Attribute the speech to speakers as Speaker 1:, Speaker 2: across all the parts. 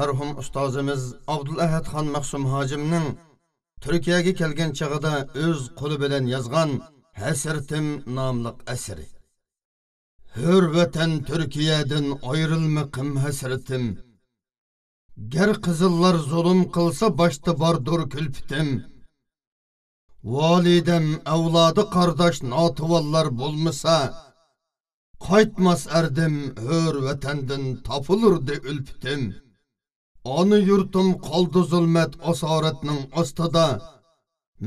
Speaker 1: marhum ustozimiz abdulahadxon maqsum hojimning turkiyaga kelgan chog'ida o'z qo'li bilan yozgan hasratim nomli asri hur vatan turkiyadan ayrilmiqim hasratim gar qizillar zulm qilsa boshda bordur kulpitim volidam avlodi qardosh notuvonlar bo'lmasa qaytmas ardim hur vatandan topilurdi ulpitim Onu yurtum qoldi zulmat asoratning ostida.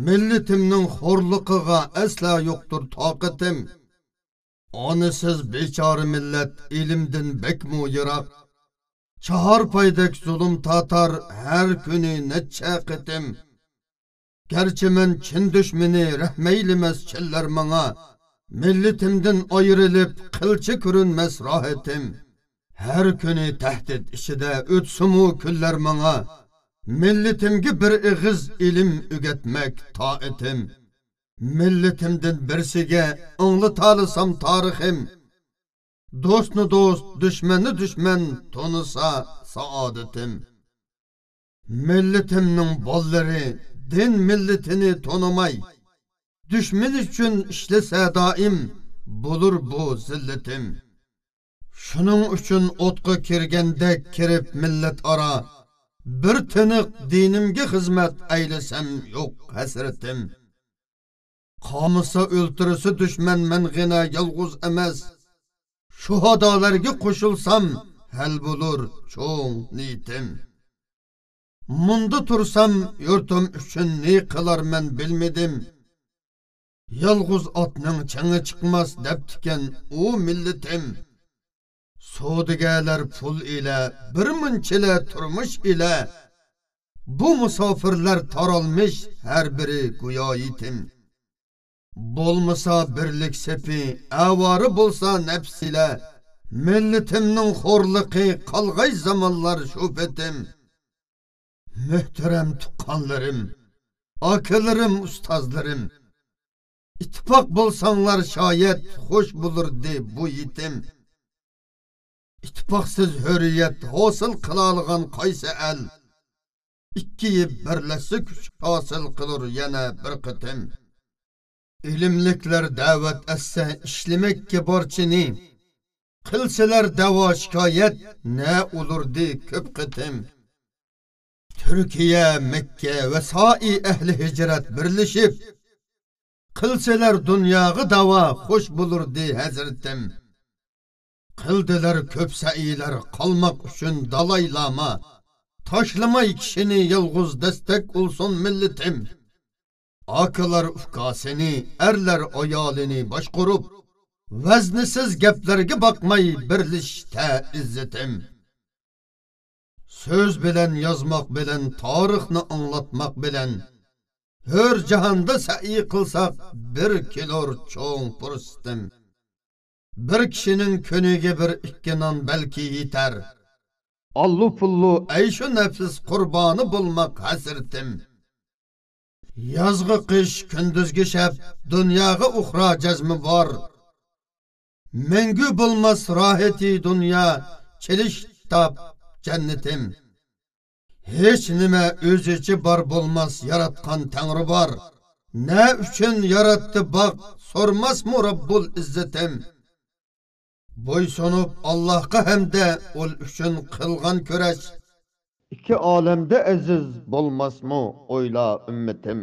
Speaker 1: Millatimning xo'rliqiga asla yo'qdir toqatim onisiz bechora millat ilmdan bekmu yiroq. Chahar paydak zulm tatar har kuni necha qitim. Garchi men chin dushmani rahmaylimas chillar manga. Millatimdan oyrilib qilchi ko'rinmas rohatim har kuni tahdid ichida o'tsumu kunlar manga millatimga bir ig'iz ilm o'gatmak toitim millatimdan birsiga anglatalisam tarixim. Do'stni do'st dushmanni dushman tonisa saodatim millatimning bollari din millatini tonimay dushman uchun ishlasa doim bo'lur bu zillatim shuning uchun o'tqa kirganda kirib millat ora bir tiniq dinimga xizmat aylasam yo'q hasratim. Qomisa o'ltirisi dushman man g'ina yolg'iz emas. Shuhadolarga qo'shilsam hal bo'lur cho'ng niyatim munda tursam yurtim uchun ne qilarman bilmadim. Yolg'iz otning changi chiqmas debtikan u millatim savdogarlar pul ila bir munchalar turmush ila bu musofirlar tarolmish har biri go'yo yetim. Bo'lmasa birlik sepi avori bo'lsa nafs ila millatimning xo'rliqi qolg'ay zamonlar shu petim muhtaram tuqqanlarim akalarim ustozlarim. Ittifoq bo'lsanglar shoyat xush bo'lurdi bu yetim. Ittifoqsiz hurriyat hosil qilolgan qaysi al ikki birlashsa kuch hosil qilur yana bir qitim ilmliklar da'vat assa ishlamakka borchini qilsalar davo shikoyat na ulurdi ko'p qitim turkiya makka va soi ahli hijrat birlashib qilsalar dunyoga davo xush bo'lurdi hazratim qildilar ko'p saiylar qolmoq uchun dalay lama tashlamay kishini yolg'iz dastak olsun millatim akalar ufkasini erlar ayolini boshqurib vaznisiz gaplarga boqmay birlishda izzatim so'z bilan yozmoq bilan tarixni anglatmoq bilan hur jahonda sai qilsaq bir kelur cho'ng purstim bir kishining kuniga bir ikki non balki yetar. Ollu pullu ayshu nafsiz qurboni bo'lmoq hasratim yozg'i qish kunduzgi shab dunyoga uxro jazmi bor. Mangu bo'lmas rohati dunyo chilish top jannatim. Hech nima o'zicha bor bo'lmas yaratgan tangri bor. Na uchun yaratdi boq so'rmasmu robbul izzatim. Bo'ysunib allohga hamda ul uchun qilgan kurash ikki olamda aziz bo'lmasmi o'yla ummatim.